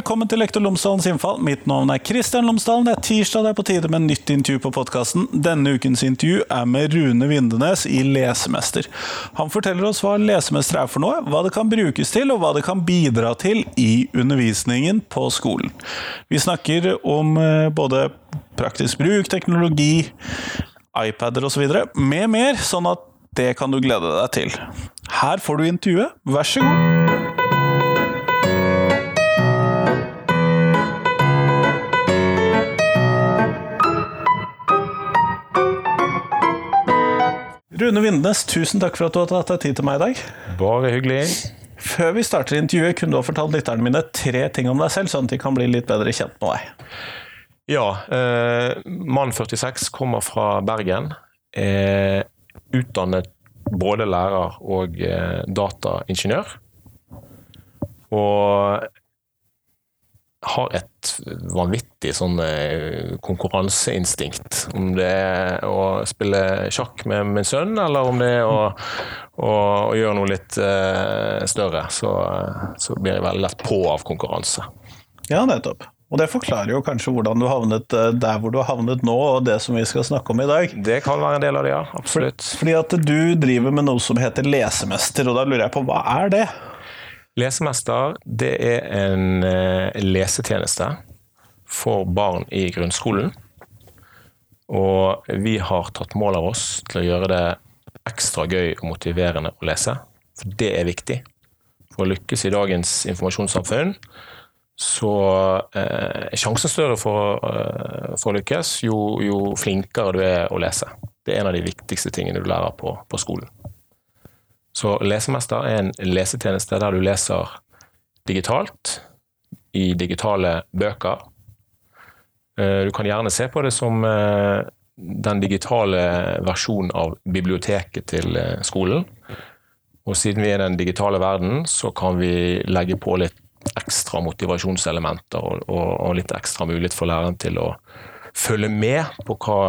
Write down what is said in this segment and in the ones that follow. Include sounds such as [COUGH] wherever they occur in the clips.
velkommen til Lektor Lomsdalens innfall. Mitt navn er Kristian Lomsdalen. Det er tirsdag, det er på tide med nytt intervju på podkasten. Denne ukens intervju er med Rune Vindenes i Lesemester. Han forteller oss hva lesemester er for noe, hva det kan brukes til, og hva det kan bidra til i undervisningen på skolen. Vi snakker om eh, både praktisk bruk, teknologi, iPader osv. med mer, sånn at det kan du glede deg til. Her får du intervjuet, vær så god. Rune Vindnes, tusen takk for at du har tatt deg tid til meg i dag. Bare hyggelig. Før vi starter intervjuet, kunne du ha fortalt lytterne mine tre ting om deg selv, sånn at de kan bli litt bedre kjent med deg. Ja. Eh, mann 46 kommer fra Bergen. Er utdannet både lærer og eh, dataingeniør. Og har et vanvittig sånn eh, konkurranseinstinkt. Om det er å spille sjakk med min sønn, eller om det er å, å, å gjøre noe litt uh, større, så, så, blir jeg veldig lett på av konkurranse. Ja, nettopp. Og det forklarer jo kanskje hvordan du havnet eh, der hvor du har havnet nå, og det som vi skal snakke om i dag. Det kan være en del av det, ja. Absolutt. Fordi at du driver med noe som heter lesemester, og da lurer jeg på hva er det? Lesemester det er en eh, lesetjeneste for barn i grunnskolen. Og vi har tatt mål av oss til å gjøre det ekstra gøy og motiverende å lese. For det er viktig. For å lykkes i dagens informasjonssamfunn så eh, er sjansen større for, eh, for å lykkes jo, jo, flinkere du er å lese. Det er en av de viktigste tingene du lærer på, på skolen. Så Lesemester er en lesetjeneste der du leser digitalt, i digitale bøker. Eh, du kan gjerne se på det som eh, den digitale versjonen av biblioteket til eh, skolen. Og siden vi er i den digitale verden, så kan vi legge på litt ekstra motivasjonselementer og, og, litt ekstra mulighet for læreren til å følge med på hva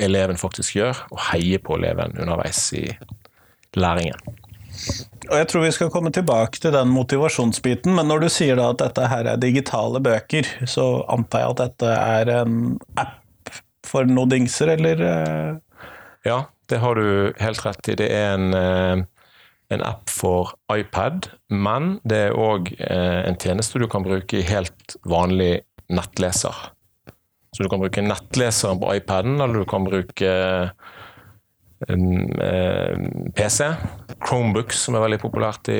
eleven faktisk gjør, og heie på eleven underveis i læringen. Og jeg tror vi skal komme tilbake til den motivasjonsbiten, men når du sier da at dette her er digitale bøker, så antar jeg at dette er en app for noe dingser, eller? Eh? Ja, det har du helt rett i. Det er en, eh, en app for iPad, men det er òg eh, en tjeneste du kan bruke i helt vanlig nettleser. Så du kan bruke nettleseren på iPaden, eller du kan bruke PC. Chromebooks, som er veldig populært i,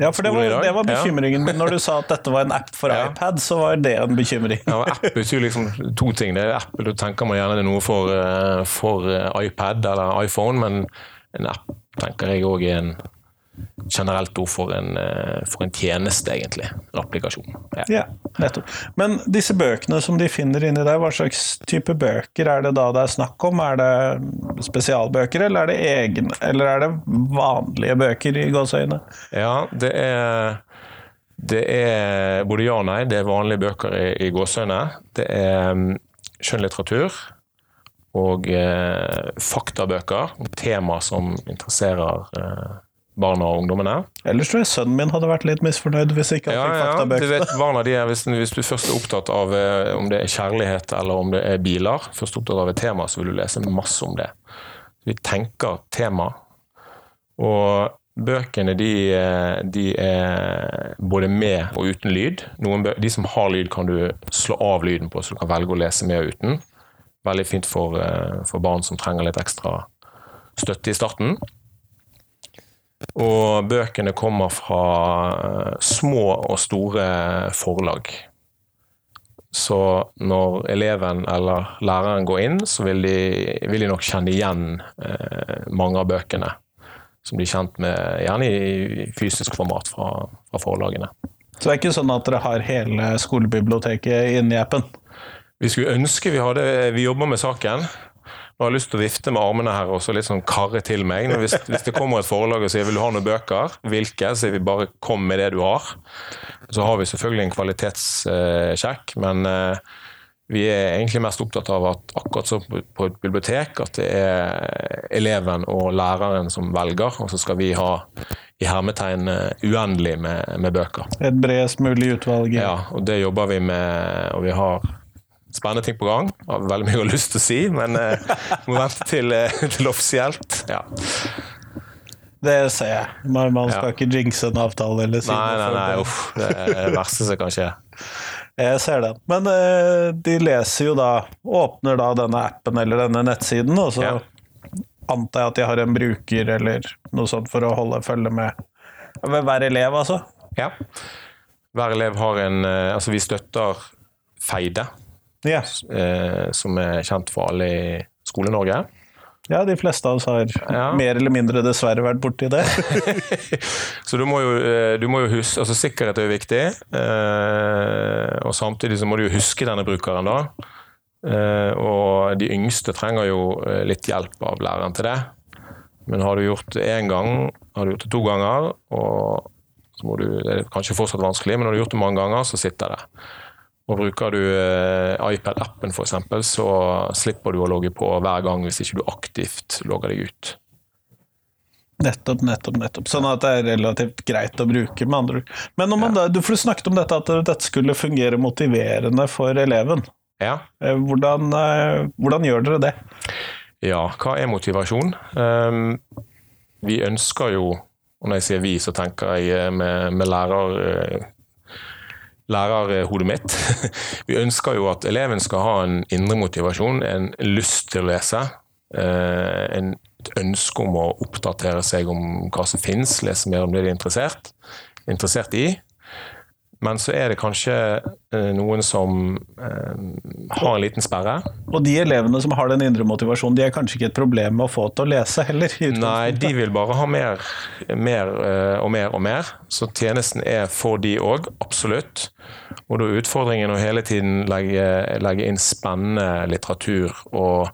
ja, for det var, det var bekymringen min. Ja. Når du sa at dette var en app for ja. iPad, så var det en bekymring. ja, App betyr liksom to ting. Det er Apple, Du tenker man gjerne det er noe for, eh, for eh, iPad eller iPhone, men en app tenker jeg òg er en generelt ord for en, eh, for en tjeneste, egentlig. En applikasjon. Ja. ja, nettopp. Men disse bøkene som de finner inni der, hva slags type bøker er det da det er snakk om? Er det spesialbøker, eller er det egne, eller er det vanlige bøker i gåseøyne? Ja, det er det er både ja og nei. Det er vanlige bøker i, i gåseøyne. Det er um, skjønnlitteratur og eh, faktabøker om tema som interesserer eh, barna og ungdommene. Ellers tror jeg sønnen min hadde vært litt misfornøyd hvis ikke han ja, fikk faktabøker. Ja, du vet, barna de er, hvis, hvis, du først er opptatt av eh, om det er kjærlighet eller om det er biler, først opptatt av et tema, så vil du lese masse om det. Vi tenker tema. Og bøkene de, eh, de er både med og uten lyd. Bøker, de som har lyd, kan du slå av lyden på, så du kan velge å lese med og uten. Veldig fint for, eh, for barn som trenger litt ekstra støtte i starten. Og bøkene kommer fra eh, små og store forlag. Så når eleven eller læreren går inn, så vil de, vil de nok kjenne igjen eh, mange av bøkene. Som de er kjent med, gjerne i fysisk format fra, fra forlagene. Så det er ikke sånn at dere har hele skolebiblioteket inni appen? Vi skulle ønske vi hadde Vi jobber med saken. Og har lyst til å vifte med armene her og så litt sånn karre til meg. Hvis, hvis, det kommer et forlag og sier 'vil du ha noen bøker', hvilke? Så sier vi bare 'kom med det du har'. Så har vi selvfølgelig en kvalitetssjekk, men eh, Vi er egentlig mest opptatt av at akkurat som på et bibliotek, at det er eleven og læreren som velger, og så skal vi ha i hermetegn uendelig med, med bøker. Et bredest mulig utvalg. Ja, og det jobber vi med, og vi har spennende ting på gang. Jeg har veldig mye jeg har lyst til å si, men eh, må vente til, eh, til offisielt. Ja. Det ser jeg. Man, man skal Ja. ikke jinxe en avtale eller si Nei, nei, nei, det. uff. Det er det verste som kan skje. [LAUGHS] Jeg ser den. Men eh, de leser jo da Åpner da denne appen eller denne nettsiden, og så Ja. antar jeg at de har en bruker eller noe sånt for å holde følge med hver elev, altså. Ja. Hver elev har en eh, Altså, vi støtter Feide, Ja. eh, som er kjent for alle i Skole-Norge. ja, de fleste av oss har Ja. mer eller mindre dessverre vært borti det. [LAUGHS] Så du må jo, eh, du må jo huske Altså, sikkerhet er jo viktig. eh, Og samtidig så må du jo huske denne brukeren, da. Eh, Og de yngste trenger jo litt hjelp av læreren til det. Men har du gjort det én gang, har du gjort det to ganger, og så må du, det er kanskje fortsatt vanskelig, men når du har gjort det mange ganger, så sitter det. Og Bruker du eh, iPad-appen f.eks., så slipper du å logge på hver gang hvis ikke du aktivt logger deg ut. Nettopp, nettopp, nettopp. Sånn at det er relativt greit å bruke, med andre ord. Men man da, du for du snakket om dette, at dette skulle fungere motiverende for eleven. Ja, Eh, Hvordan, eh, hvordan gjør dere det? Ja, hva er motivasjon? Ehm, vi ønsker jo, og når jeg sier vi, så tenker jeg med, med lærer, lærerhodet mitt. [LAUGHS] vi ønsker jo at eleven skal ha en indre motivasjon, en lyst til å lese. eh, en, et ønske om å oppdatere seg om hva som finnes, lese mer om det de er interessert, interessert i. Men så er det kanskje eh, noen som eh, har en liten sperre. Og de elevene som har den indre motivasjonen, de er kanskje ikke et problem med å få til å lese heller? Nei, de vil bare ha mer, mer eh, og mer og mer. Så tjenesten er for de òg, absolutt. Og da er utfordringen å hele tiden legge, legge inn spennende litteratur og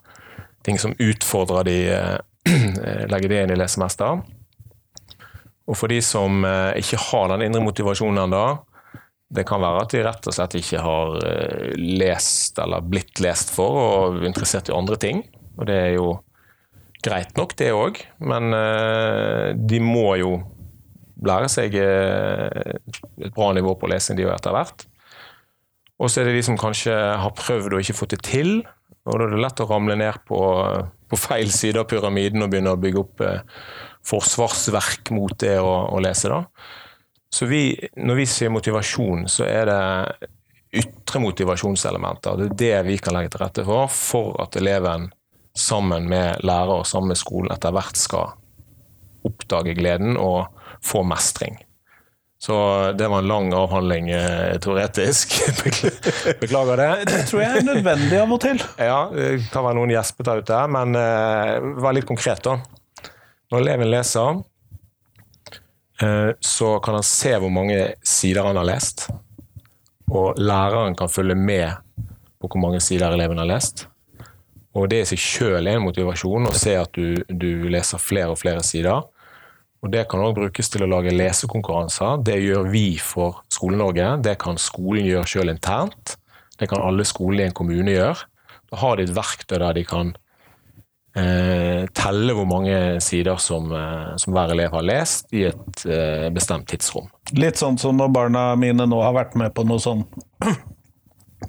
ting som utfordrer de, eh, [CLEARS THROAT] legge det inn i lesemester. Og for de som ikke har den indre motivasjonen ennå, det kan være at de rett og slett ikke har eh, lest eller blitt lest for og er interessert i andre ting. Og det er jo greit nok, det òg, men eh, de må jo lære seg eh, et bra nivå på lesing, de òg, etter hvert. Og så er det de som kanskje har prøvd og ikke fått det til. Og da er det lett å ramle ned på, på feil side av pyramiden og begynne å bygge opp forsvarsverk mot det å, å lese. da. Så vi, når vi sier motivasjon, så er det ytre motivasjonselementer. Det er det vi kan legge til rette for, for at eleven sammen med lærer og sammen med skolen etter hvert skal oppdage gleden og få mestring. Så det var en lang avhandling eh, teoretisk. [LAUGHS] Beklager det. Det tror jeg er nødvendig av og til. Ja, det kan være noen gjespet der ute, men eh, vær litt konkret, da. Når eleven leser, så kan han se hvor mange sider han har lest. Og læreren kan følge med på hvor mange sider eleven har lest. Og det i seg sjøl en motivasjon å se at du, du leser flere og flere sider. Og Det kan også brukes til å lage lesekonkurranser. Det gjør vi for Skole-Norge. Det kan skolen gjøre sjøl internt. Det kan alle skoler i en kommune gjøre. Da har de et verktøy der de kan eh, telle hvor mange sider som, eh, som hver elev har lest i et eh, bestemt tidsrom. Litt sånn som når barna mine nå har vært med på noe sånn [CLEARS THROAT]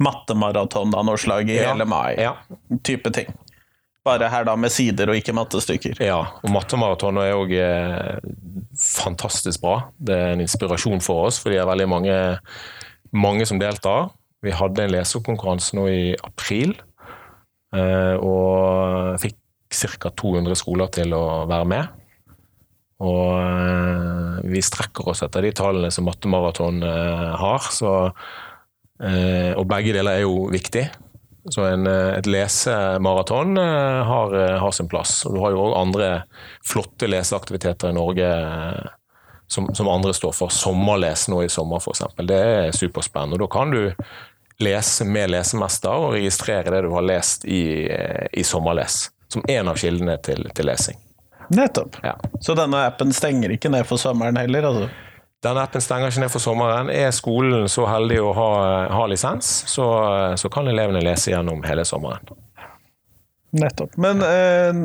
mattemaraton av noe slag i Ja. hele mai. Ja. Type ting. Bare her da med sider og ikke mattestykker. Ja, og Mattemaraton er òg eh, fantastisk bra. Det er en inspirasjon for oss, for det er veldig mange, mange som deltar. Vi hadde en lesekonkurranse nå i april, eh, og fikk ca. 200 skoler til å være med. Og eh, vi strekker oss etter de tallene som Mattemaraton eh, har, så, eh, og begge deler er jo viktig. Så en, et lesemaraton har, har sin plass. Og du har jo òg andre flotte leseaktiviteter i Norge som, som andre står for. Sommerles nå i sommer, f.eks. Det er superspennende. Og da kan du lese med lesemester og registrere det du har lest i, i sommerles. Som en av kildene til, til lesing. Nettopp. Ja. Så denne appen stenger ikke ned for sommeren heller? altså? Denne appen stenger ikke ned for sommeren. Er skolen så heldig å ha, ha lisens, så, så, kan elevene lese gjennom hele sommeren. Nettopp. Men eh,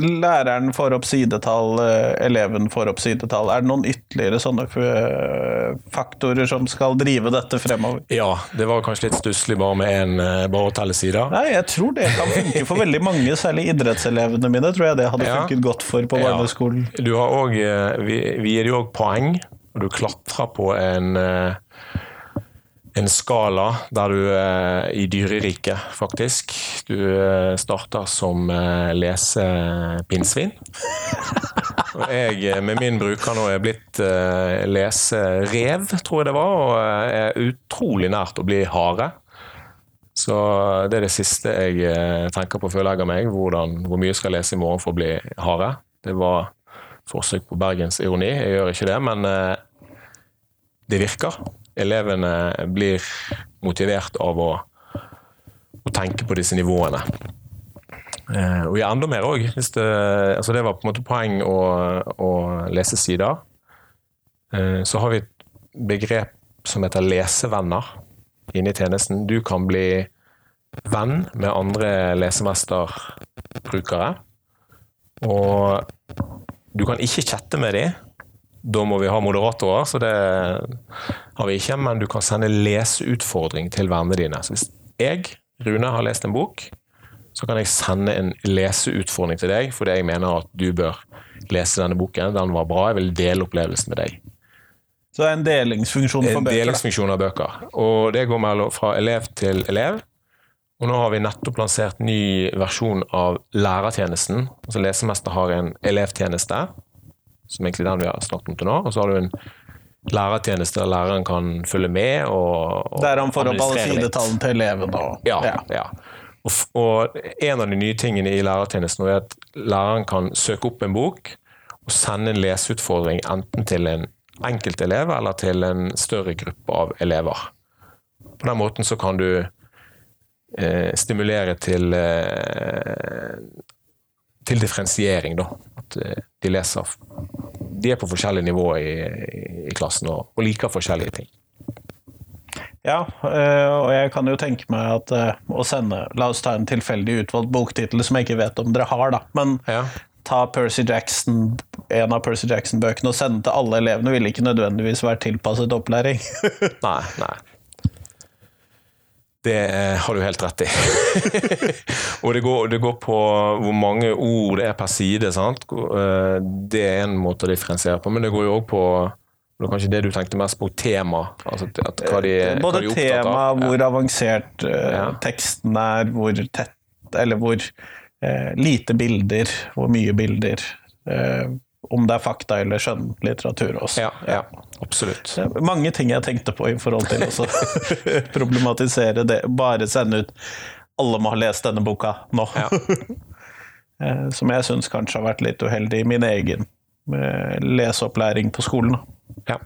læreren får opp sidetall, eh, eleven får opp sidetall. Er det noen ytterligere sånne eh, faktorer som skal drive dette fremover? Ja, det var kanskje litt stusslig bare med én eh, å telle sider. Nei, jeg tror det kan funke for veldig mange, særlig idrettselevene mine. tror jeg det hadde funket ja. godt for på barneskolen. Ja. Du har også, vi, vi gir jo òg poeng og du klatrer på en, en skala der du er i dyreriket, faktisk. Du eh, starter som eh, lesepinnsvin. [LAUGHS] Og jeg med min bruker nå er blitt leserev, tror jeg det var, og er utrolig nært å bli hare. Så det er det siste jeg tenker på før jeg legger meg, hvordan, hvor mye jeg skal lese i morgen for å bli hare. Det var forsøk på bergensironi. Jeg gjør ikke det, men eh, det virker. Elevene blir motivert av å, å tenke på disse nivåene. Eh, og gjør enda mer òg. Det, altså det var på en måte poeng å, å lese sider. Eh, så har vi et begrep som heter lesevenner inne i tjenesten. Du kan bli venn med andre lesemesterbrukere. Og du kan ikke chatte med dem. Da må vi ha moderatorer, så det har vi ikke. Men du kan sende leseutfordring til vennene dine. Så hvis jeg, Rune, har lest en bok, så kan jeg sende en leseutfordring til deg fordi jeg mener at du bør lese denne boken. Den var bra, jeg vil dele opplevelsen med deg. Så det er en delingsfunksjon for bøker? En delingsfunksjon av bøker. Og det går fra elev til elev. Og nå har vi nettopp lansert ny versjon av lærertjenesten. Altså Lesemester har en elevtjeneste, som egentlig er den vi har snakket om til nå. Og så har du en lærertjeneste der læreren kan følge med og, og Der han får opp alle sidetallene til eleven og Ja. ja. ja. Og, og, en av de nye tingene i lærertjenesten er at læreren kan søke opp en bok og sende en leseutfordring enten til en enkeltelev eller til en større gruppe av elever. På den måten så kan du eh, stimulere til, eh, til differensiering, da. At eh, de leser De er på forskjellige nivå i, i klassen og, og, liker forskjellige ting. Ja, eh, og jeg kan jo tenke meg at eh, å sende La oss ta en tilfeldig utvalgt boktittel som jeg ikke vet om dere har, da. Men ja. ta Percy Jackson, en av Percy Jackson-bøkene og sende til alle elevene ville ikke nødvendigvis være tilpasset opplæring. [LAUGHS] nei, nei. Det eh, har du helt rett i. [LAUGHS] og det går, det går, på hvor mange ord det er per side. Sant? Eh, det er en måte å differensiere på, men det går jo òg på det var kanskje det du tenkte mest på, tema. Altså hva de, Både hva de tema, hvor ja. avansert uh, ja. teksten er, hvor tett Eller hvor uh, lite bilder, hvor mye bilder. Uh, om det er fakta eller skjønnlitteratur også. Ja, ja, absolutt. mange ting jeg tenkte på i forhold til å [LAUGHS] problematisere det. Bare sende ut 'alle må ha lest denne boka nå'. Ja. [LAUGHS] Eh, som jeg syns kanskje har vært litt uheldig i min egen eh, leseopplæring på skolen. Ja.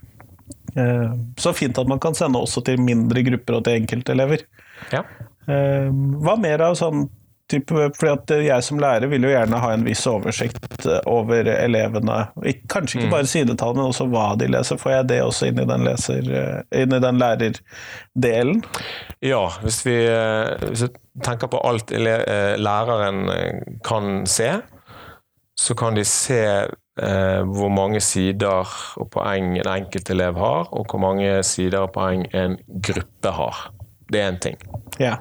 Eh, så fint at man kan sende også til mindre grupper og til enkeltelever. Ja. Hva mer av sånn Type, fordi Jeg som lærer vil jo gjerne ha en viss oversikt eh, over elevene. Kanskje ikke mm. bare sidetall, men også hva de leser. Får jeg det også inn i den, leser, eh, inn i den lærerdelen? Ja, hvis vi, eh, hvis vi tenker på alt læreren kan se, så kan de se hvor mange sider og poeng en enkelt elev har, og hvor mange sider og poeng en gruppe har. Det er én ting. Ja.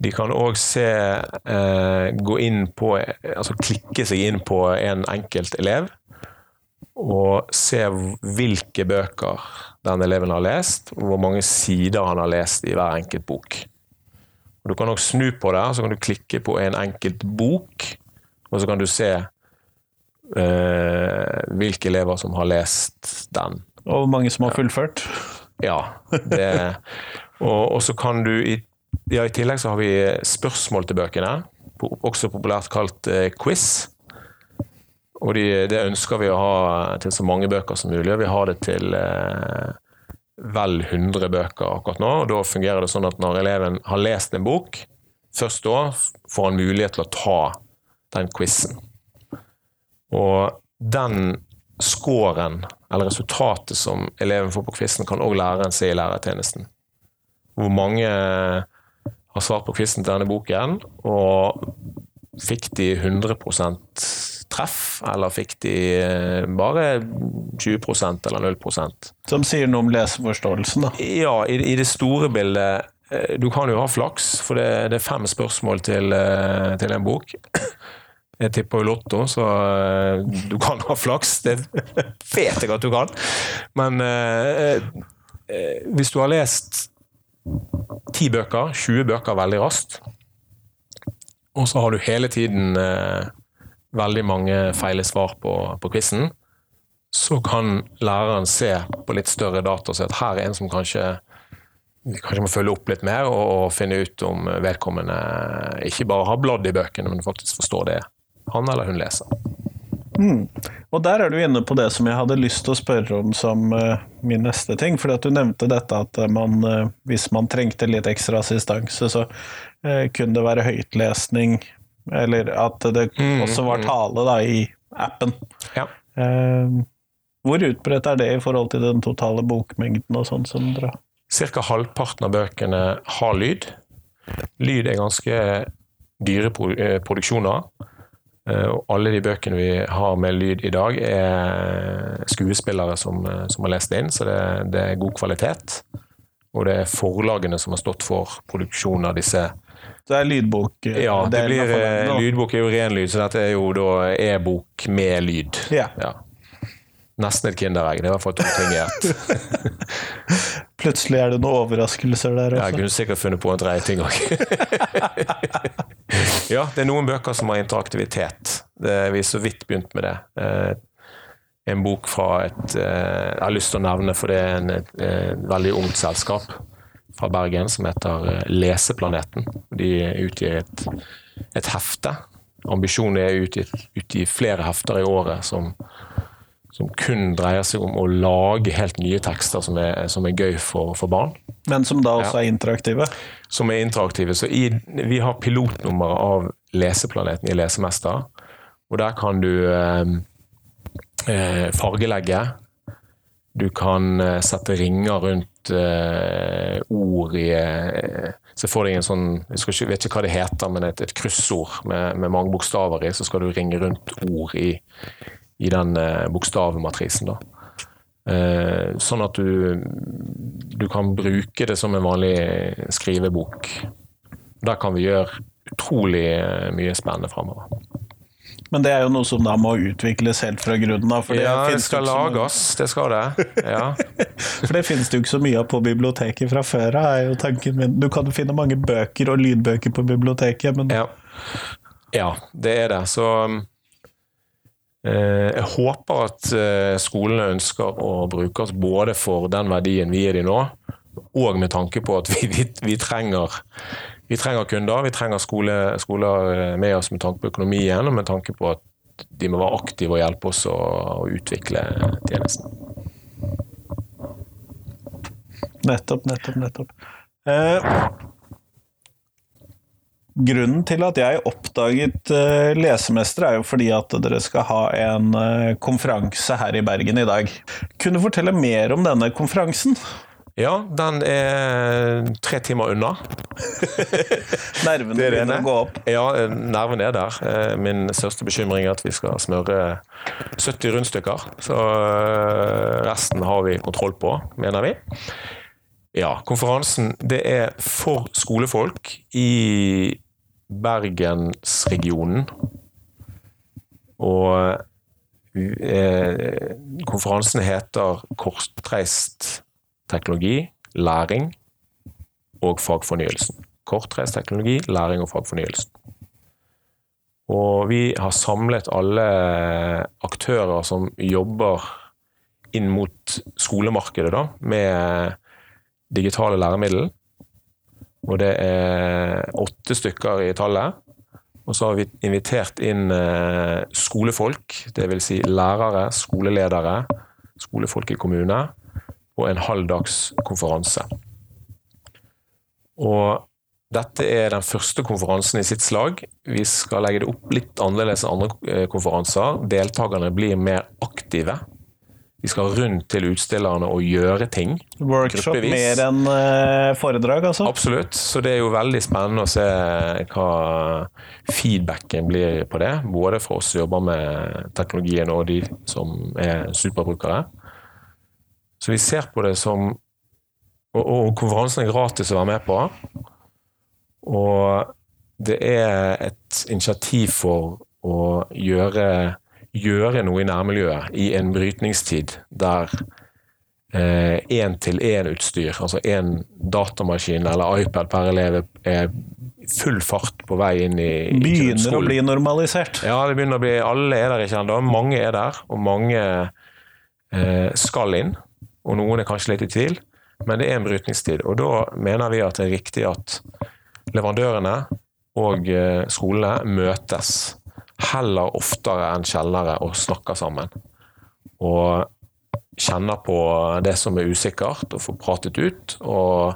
De kan òg se eh, Gå inn på Altså klikke seg inn på en enkelt elev. Og se hvilke bøker den eleven har lest, og hvor mange sider han har lest i hver enkelt bok. Og du kan også snu på det, så kan du klikke på en enkelt bok, og så kan du se eh, hvilke elever som har lest den. Og hvor mange som har fullført? Ja. Det, [LAUGHS] og, og så kan du i ja, I tillegg så har vi spørsmål til bøkene, også populært kalt eh, quiz. Og de, det ønsker vi å ha til så mange bøker som mulig. Vi har det til eh, vel 100 bøker akkurat nå. og Da fungerer det sånn at når eleven har lest en bok, først da får han mulighet til å ta den quizen. Og den scoren eller resultatet som eleven får på quizen, kan òg læreren se i lærertjenesten. Hvor mange har svart på quizen til denne boken, og fikk de 100% treff, eller fikk de eh, bare 20% eller 0% Som sier noe om leseforståelsen, da. Ja, i, i det store bildet eh, Du kan jo ha flaks, for det, det er fem spørsmål til, eh, til en bok. Jeg tipper jo Lotto, så du kan ha flaks. Det vet jeg at du kan. Men eh, hvis du har lest ti bøker, 20 bøker veldig raskt, og så har du hele tiden eh, veldig mange feile svar på, på quizen, så kan læreren se på litt større data og se at her er en som kanskje kanskje må følge opp litt mer og, og finne ut om vedkommende ikke bare har bladd i bøkene, men faktisk forstår det han eller hun leser. Mm. Og der er du inne på det som jeg hadde lyst til å spørre om som uh, min neste ting. For du nevnte dette at man, uh, hvis man trengte litt ekstra assistanse, så uh, kunne det være høytlesning eller at det mm, også var mm. tale da, i appen. Ja. Eh, hvor utbredt er det i forhold til den totale bokmengden og sånn som dere Ca. halvparten av bøkene har lyd. Lyd er ganske dyre eh, produksjoner. Eh, og alle de bøkene vi har med lyd i dag, er skuespillere som, eh, som har lest inn, så det, det, er god kvalitet. Og det er forlagene som har stått for produksjonen av disse Så det er lydbok? Eh, ja, det blir, eh, lydbok er jo ren lyd, så dette er jo da e-bok med lyd. Ja. ja. Nesten et kinderegg. Det er i hvert fall to ting i ett. [LAUGHS] Plutselig er det noen overraskelser der også. Ja, jeg kunne sikkert funnet på en tredje ting òg. [LAUGHS] ja, det er noen bøker som har interaktivitet. Det, vi så vidt begynt med det. Eh, en bok fra et Jeg har lyst til å nevne, for det er en, et, et veldig ungt selskap fra Bergen som heter eh, Leseplaneten. De utgir et, et hefte. Ambisjonen er å utgi, utgi flere hefter i året som, som, kun dreier seg om å lage helt nye tekster som er, som er gøy for, for, barn. Men som da også ja. er interaktive? Som er interaktive. Så i, vi har pilotnummeret av Leseplaneten i Lesemester. Og der kan du eh, eh fargelegge. Du kan eh, sette ringer rundt eh, ord i uh, Se for deg en sånn Jeg ikke, vet ikke hva det heter, men et, et kryssord med, med, mange bokstaver i, så skal du ringe rundt ord i, i den uh, bokstavmatrisen. da. sånn at du, du kan bruke det som en vanlig skrivebok. Der kan vi gjøre utrolig mye spennende framover. Men det er jo noe som da må utvikles helt fra grunnen av. ja, det skal lages, det skal det. Ja. [LAUGHS] for det finnes det jo ikke så mye av på biblioteket fra før av, er jo tanken min. Du kan finne mange bøker og lydbøker på biblioteket, men ja. ja det er det. Så eh, jeg håper at eh, skolene ønsker å bruke oss både for den verdien vi gir dem nå, og med tanke på at vi, vi, vi trenger vi trenger kunder, vi trenger skole, skoler eh, med oss med tanke på økonomien og med tanke på at de må være aktive og hjelpe oss å, å utvikle tjenesten. Nettopp, nettopp, nettopp. Eh, grunnen til at jeg oppdaget eh, Lesemester, er jo fordi at dere skal ha en eh, konferanse her i Bergen i dag. Kunne du fortelle mer om denne konferansen? Ja, den er tre timer unna. [LAUGHS] Nervene begynner å gå opp? Ja, nerven er der. Eh, min største bekymring er at vi skal smøre 70 rundstykker. Så resten har vi kontroll på, mener vi. Ja, konferansen det er for skolefolk i Bergensregionen. Og eh, konferansen heter Kortreist teknologi, læring og fagfornyelsen. Kortreist teknologi, læring og fagfornyelsen. Og vi har samlet alle aktører som jobber inn mot skolemarkedet da, med digitale læremiddel. Og det er åtte stykker i tallet. Og så har vi invitert inn eh, skolefolk, dvs. Si lærere, skoleledere, skolefolk i kommune, på en halvdags konferanse. Og dette er den første konferansen i sitt slag. Vi skal legge det opp litt annerledes enn andre eh, konferanser. Deltakerne blir mer aktive. De skal rundt til utstillerne og gjøre ting. Workshop Gruppevis. mer enn eh, foredrag, altså? Absolutt. Så det er jo veldig spennende å se hva feedbacken blir på det. Både for oss som jobber med teknologien og de som er superbrukere. Så vi ser på det som Og, og konferansen er gratis å være med på. Og det er et initiativ for å gjøre, gjøre noe i nærmiljøet i en brytningstid der én-til-én-utstyr, altså én datamaskin eller iPad per elev, er full fart på vei inn i, i Begynner å bli normalisert. Ja, det begynner å bli Alle er der ikke ennå. Mange er der, og mange eh, skal inn. Og noen er kanskje litt i tvil, men det er en brytningstid. Og da mener vi at det er riktig at leverandørene og eh, skolene møtes heller oftere enn sjeldnere og snakker sammen. Og kjenner på det som er usikkert, og får pratet ut. Og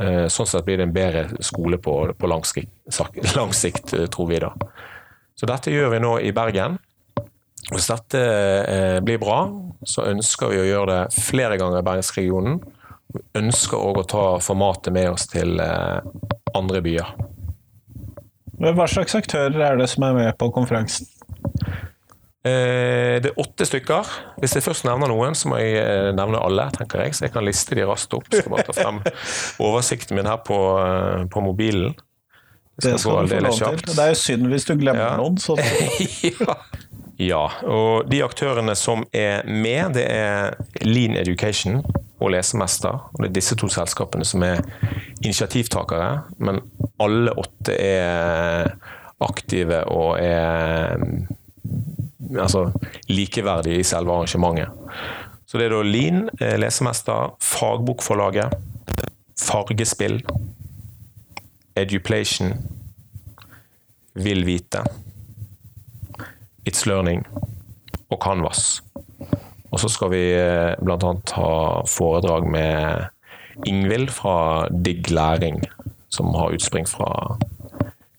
eh, sånn sett blir det en bedre skole på, på lang, sikt, [LAUGHS] lang sikt, eh, tror vi da. Så dette gjør vi nå i Bergen. Hvis dette eh, blir bra, så ønsker vi å gjøre det flere ganger i Bergensregionen. Vi ønsker òg å ta formatet med oss til eh, andre byer. Hva slags aktører er det som er med på konferansen? Eh, det er åtte stykker. Hvis jeg først nevner noen, så må jeg eh, nevne alle, tenker jeg. Så jeg kan liste de raskt opp. Skal bare ta frem [LAUGHS] oversikten min her på, eh, på mobilen. Det gå skal du få lov til. Det er jo synd hvis du glemmer Ja. noen. Så [LAUGHS] ja. ja. Og de aktørene som er med, det er Lean Education og Lesemester. Og det er disse to selskapene som er initiativtakere. Men alle åtte er aktive og er altså, likeverdige i selve arrangementet. Så det er da Lean, eh, Lesemester, Fagbokforlaget, Fargespill, Eduplation, Vil vite, It's Learning og Canvas. Og så skal vi bl.a. blant annet ha foredrag med Ingvild fra Digg Læring, som har utspring fra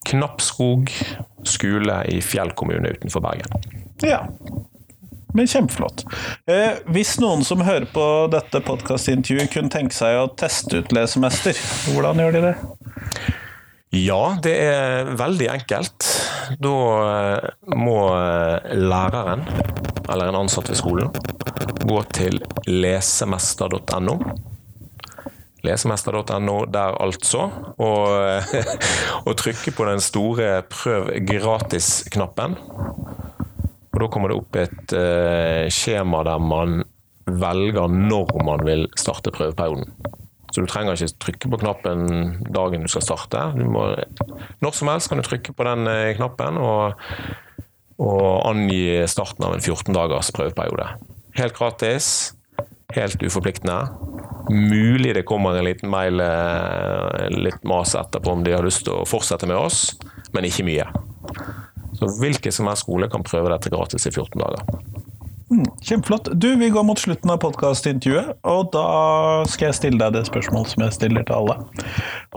Knappskog skole i Fjell kommune utenfor Bergen. ja. Men kjempeflott. Eh, hvis noen som hører på dette podkastintervjuet kunne tenke seg å teste ut lesemester, hvordan gjør de det? Ja, det er veldig enkelt. Da eh, må eh, læreren, eller en ansatt ved skolen, gå til lesemester.no. Lesemester.no der altså, og, [LAUGHS] og trykke på den store 'prøv gratis'-knappen. Og Da kommer det opp et eh, skjema der man velger når man vil starte prøveperioden. Så du trenger ikke trykke på knappen dagen du skal starte. Du må, når som helst kan du trykke på den eh, knappen og, og angi starten av en 14 dagers prøveperiode. Helt gratis, helt uforpliktende. Mulig det kommer en liten mail, eh, litt mas etterpå om de har lyst til å fortsette med oss, men ikke mye. Så hvilken som helst skole kan prøve dette gratis i 14 dager. Kjempeflott. Du, vi går mot slutten av podkastintervjuet, og da skal jeg stille deg det spørsmålet som jeg stiller til alle.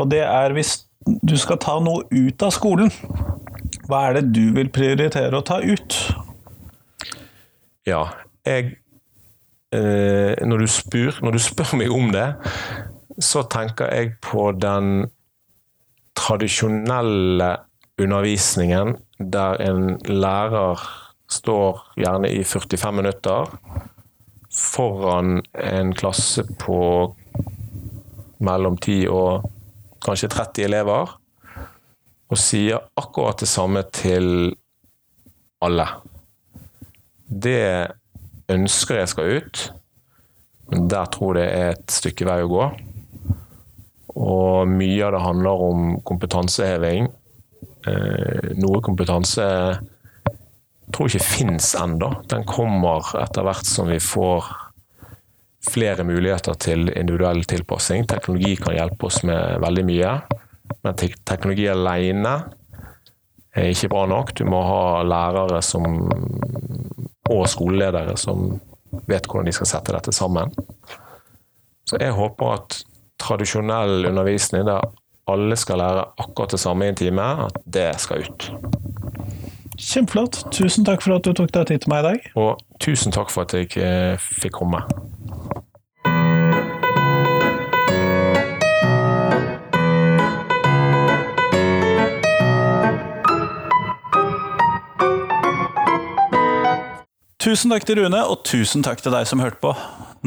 Og det er hvis du skal ta noe ut av skolen, hva er det du vil prioritere å ta ut? Ja, jeg eh, når, du spør, når du spør meg om det, så tenker jeg på den tradisjonelle undervisningen der en lærer står gjerne i 45 minutter foran en klasse på mellom 10 og kanskje 30 elever, og sier akkurat det samme til alle. Det ønsker jeg skal ut, men der tror jeg det er et stykke vei å gå. Og mye av det handler om kompetanseheving. Eh, noe kompetanse tror ikke fins ennå. Den kommer etter hvert som vi får flere muligheter til individuell tilpassing. Teknologi kan hjelpe oss med veldig mye, men te teknologi alene er ikke bra nok. Du må ha lærere som, og skoleledere som vet hvordan de skal sette dette sammen. Så jeg håper at tradisjonell undervisning der alle skal lære akkurat det samme i en time, at det skal ut. Kjempeflott. Tusen takk for at du tok deg tid til meg i dag. Og tusen takk for at jeg eh, fikk komme. Tusen takk til Rune, og tusen takk til deg som hørte på.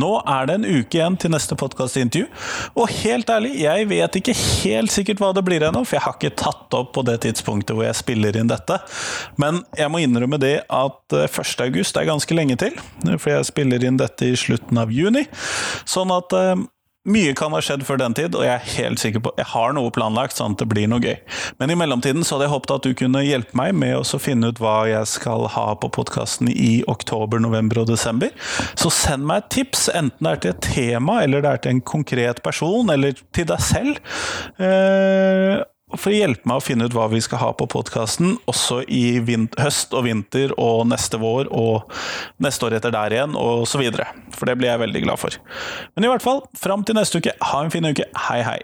Nå er det en uke igjen til neste podkastintervju, og helt ærlig, jeg vet ikke helt sikkert hva det blir ennå, for jeg har ikke tatt opp på det tidspunktet hvor jeg spiller inn dette. Men jeg må innrømme det at 1. Eh, august er ganske lenge til, for jeg spiller inn dette i slutten av juni. Sånn at eh, mye kan ha skjedd før den tid, og jeg er helt sikker på Jeg har noe planlagt, sånn at det blir noe gøy. Men i mellomtiden så hadde jeg håpet at du kunne hjelpe meg med å finne ut hva jeg skal ha på podkasten i oktober, november og desember. Så send meg et tips, enten det er til et tema, eller det er til en konkret person, eller til deg selv. Eh, for å hjelpe meg å finne ut hva vi skal ha på podkasten, også i høst og vinter og neste vår og neste år etter der igjen, og så videre. For det blir jeg veldig glad for. Men i hvert fall, fram til neste uke, ha en fin uke. Hei, hei.